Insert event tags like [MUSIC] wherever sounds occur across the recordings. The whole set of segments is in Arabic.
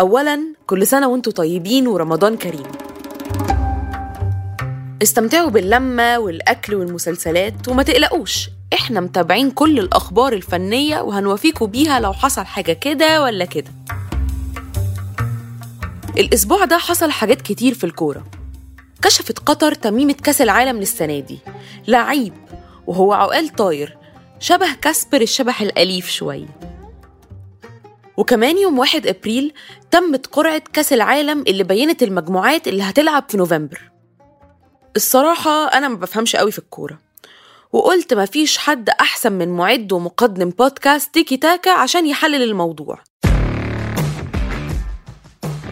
أولا كل سنة وأنتم طيبين ورمضان كريم. استمتعوا باللمة والأكل والمسلسلات وما تقلقوش إحنا متابعين كل الأخبار الفنية وهنوافيكوا بيها لو حصل حاجة كده ولا كده. الأسبوع ده حصل حاجات كتير في الكورة. كشفت قطر تميمة كأس العالم للسنة دي. لعيب وهو عقال طاير شبه كاسبر الشبح الأليف شوية. وكمان يوم 1 أبريل تمت قرعة كأس العالم اللي بينت المجموعات اللي هتلعب في نوفمبر. الصراحة أنا ما بفهمش قوي في الكورة وقلت مفيش حد أحسن من معد ومقدم بودكاست تيكي تاكا عشان يحلل الموضوع.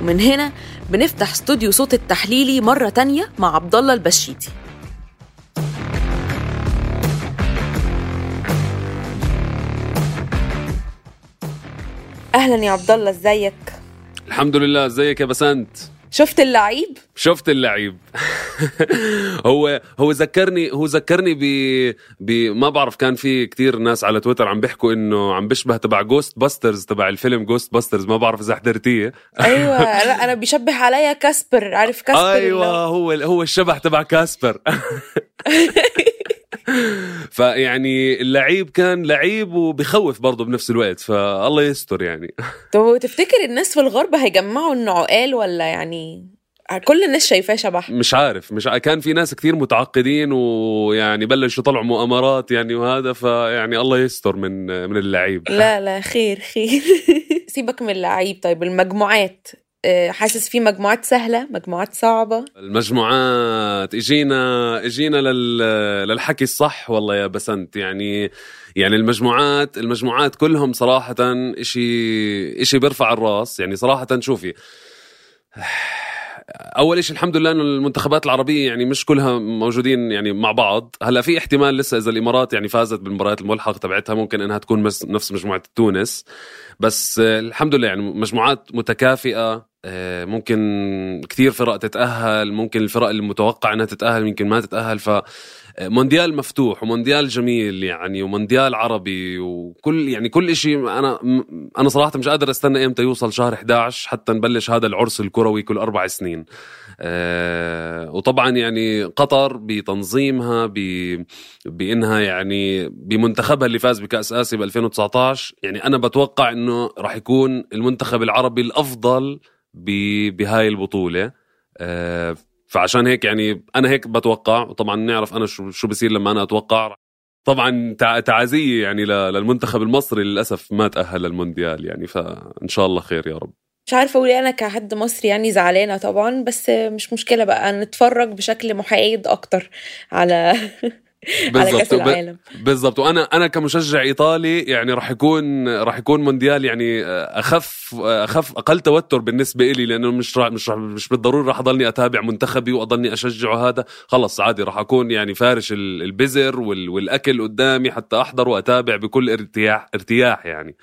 ومن هنا بنفتح استوديو صوت التحليلي مرة تانية مع عبد الله البشيتي أهلا يا عبد الله إزيك؟ الحمد لله إزيك يا بسنت؟ شفت اللعيب؟ شفت اللعيب. [LAUGHS] هو هو ذكرني هو ذكرني ب ب ما بعرف كان في كتير ناس على تويتر عم بيحكوا إنه عم بيشبه تبع Ghostbusters تبع الفيلم Ghostbusters ما بعرف إذا حضرتيه. [LAUGHS] أيوه لا أنا بيشبه عليا كاسبر عارف كاسبر أيوه هو؟ هو الشبح تبع كاسبر. [LAUGHS] [LAUGHS] فيعني اللعيب كان لعيب وبخوف برضه بنفس الوقت فالله يستر يعني. [LAUGHS] طب تفتكر الناس في الغرب هيجمعوا انه عقال ولا يعني كل الناس شايفاه شبح مش عارف مش ع- كان في ناس كثير متعقدين ويعني بلشوا يطلعوا مؤامرات يعني وهذا فيعني الله يستر من من اللعيب. لا لا خير خير. [LAUGHS] سيبك من اللعيب طيب المجموعات. حاسس في مجموعات سهلة مجموعات صعبة. المجموعات إجينا إجينا لل للحكي الصح والله يا بسنت. يعني يعني المجموعات المجموعات كلهم صراحة إشي إشي بيرفع الراس. يعني صراحة شوفي أول شيء الحمد لله إنه المنتخبات العربية يعني مش كلها موجودين يعني مع بعض. هلأ في احتمال لسه إذا الإمارات يعني فازت بالمباريات الملحقه تبعتها ممكن إنها تكون نفس مجموعة تونس. بس آه، الحمد لله يعني مجموعات متكافئة. آه، ممكن كثير فرق تتأهل ممكن الفرق اللي متوقع إنها تتأهل يمكن ما تتأهل ف مونديال مفتوح ومونديال جميل يعني ومونديال عربي وكل يعني كل شيء أنا م- أنا صراحة مش قادر أستنى إمتى يوصل شهر 11 حتى نبلش هذا العرس الكروي كل أربع سنين. آه وطبعا يعني قطر بتنظيمها ب بإنها يعني بمنتخبها اللي فاز بكأس آسيا ب 2019 يعني أنا بتوقع إنه راح يكون المنتخب العربي الأفضل ب- بهاي البطولة. آه فعشان هيك يعني أنا هيك بتوقع وطبعا نعرف أنا شو شو بصير لما أنا أتوقع. طبعا تع- تعازية يعني للمنتخب المصري للأسف ما تأهل للمونديال يعني فإن شاء الله خير يا رب. مش عارفة أقول إيه أنا كحد مصري يعني زعلانة طبعا بس مش مشكلة بقى نتفرج بشكل محايد أكتر على [LAUGHS] على كأس بالضبط العالم. بالضبط. وأنا أنا كمشجع إيطالي يعني راح يكون راح يكون مونديال يعني أخف أخف أقل توتر بالنسبة لي لأنه مش راح مش راح مش بالضروري راح أضلني أتابع منتخبي وأضلني أشجعه. هذا خلص عادي راح أكون يعني فارش ال- البزر وال- والأكل قدامي حتى أحضر وأتابع بكل ارتياح ارتياح يعني.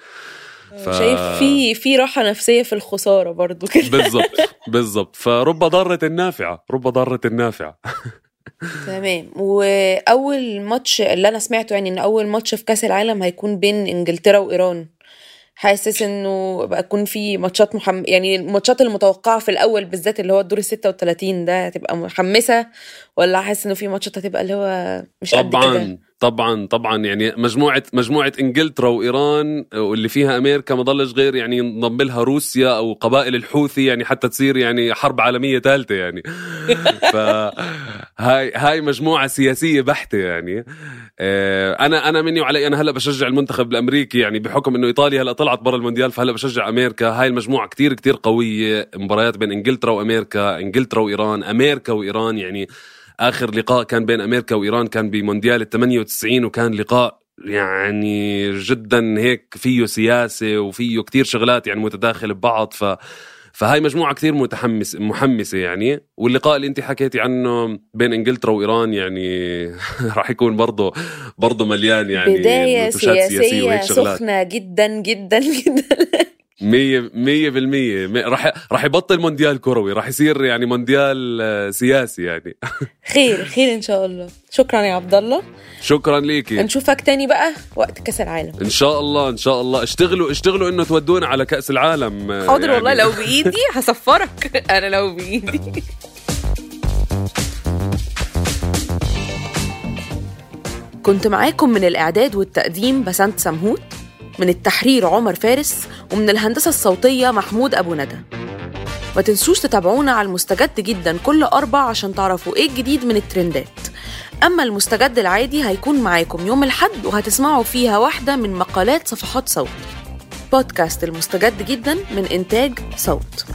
ف- شايف في في راحة نفسية في الخسارة برضو كده. بالضبط [LAUGHS] بالضبط. فرب ضارة نافعة رب ضارة نافعة [LAUGHS] تمام. وأول ماتش اللي أنا سمعته يعني إن أول ماتش في كأس العالم هيكون بين إنجلترا وإيران. حاسس إنه بقى يكون في ماتشات محم... يعني الماتشات المتوقعة في الأول بالذات اللي هو الدور ال 36 ده هتبقى محمسة ولا حاسس إنه في ماتشات هتبقى اللي هو مش قد كده؟ طبعا طبعا يعني مجموعة مجموعة إنجلترا وإيران واللي فيها أمريكا ما ضلش غير يعني ينضم لها روسيا أو قبائل الحوثي يعني حتى تصير يعني حرب عالمية ثالثة يعني. [LAUGHS] ف هاي هاي مجموعة سياسية بحتة يعني. آه، أنا أنا مني وعلي أنا هلأ بشجع المنتخب الأمريكي يعني بحكم إنه إيطاليا هلأ طلعت برا المونديال فهلأ بشجع أمريكا. هاي المجموعة كتير كتير قوية. مباريات بين إنجلترا وأمريكا إنجلترا وإيران أمريكا وإيران يعني آخر لقاء كان بين أمريكا وإيران كان بمونديال ال 98 وكان لقاء يعني جدا هيك فيه سياسة وفيه كتير شغلات يعني متداخل ببعض. ف فهاي مجموعة كتير متحمس محمسة يعني. واللقاء اللي انت حكيتي عنه بين إنجلترا وإيران يعني [LAUGHS] راح يكون برضه برضه مليان يعني سياسية وهيك شغلات. سخنة جدا جدا جدا. مية مية بالمية. مية- راح راح يبطل مونديال كروي. راح يصير يعني مونديال آه، سياسي يعني. [LAUGHS] خير خير إن شاء الله. شكرا يا عبد الله. شكرا ليكي نشوفك تاني بقى وقت كأس العالم. إن شاء الله إن شاء الله. اشتغلوا اشتغلوا إنه تودونا على كأس العالم آه، حاضر والله يعني. لو بإيدي هسفرك [LAUGHS] أنا لو بإيدي. كنت معاكم من الإعداد والتقديم بسنت سمهوت. من التحرير عمر فارس ومن الهندسة الصوتية محمود أبو ندى. ما تنسوش تتابعونا على المستجد جدا كل أربع عشان تعرفوا إيه الجديد من الترندات. أما المستجد العادي هيكون معاكم يوم الحد وهتسمعوا فيها واحدة من مقالات صفحات صوت بودكاست المستجد جدا من إنتاج صوت.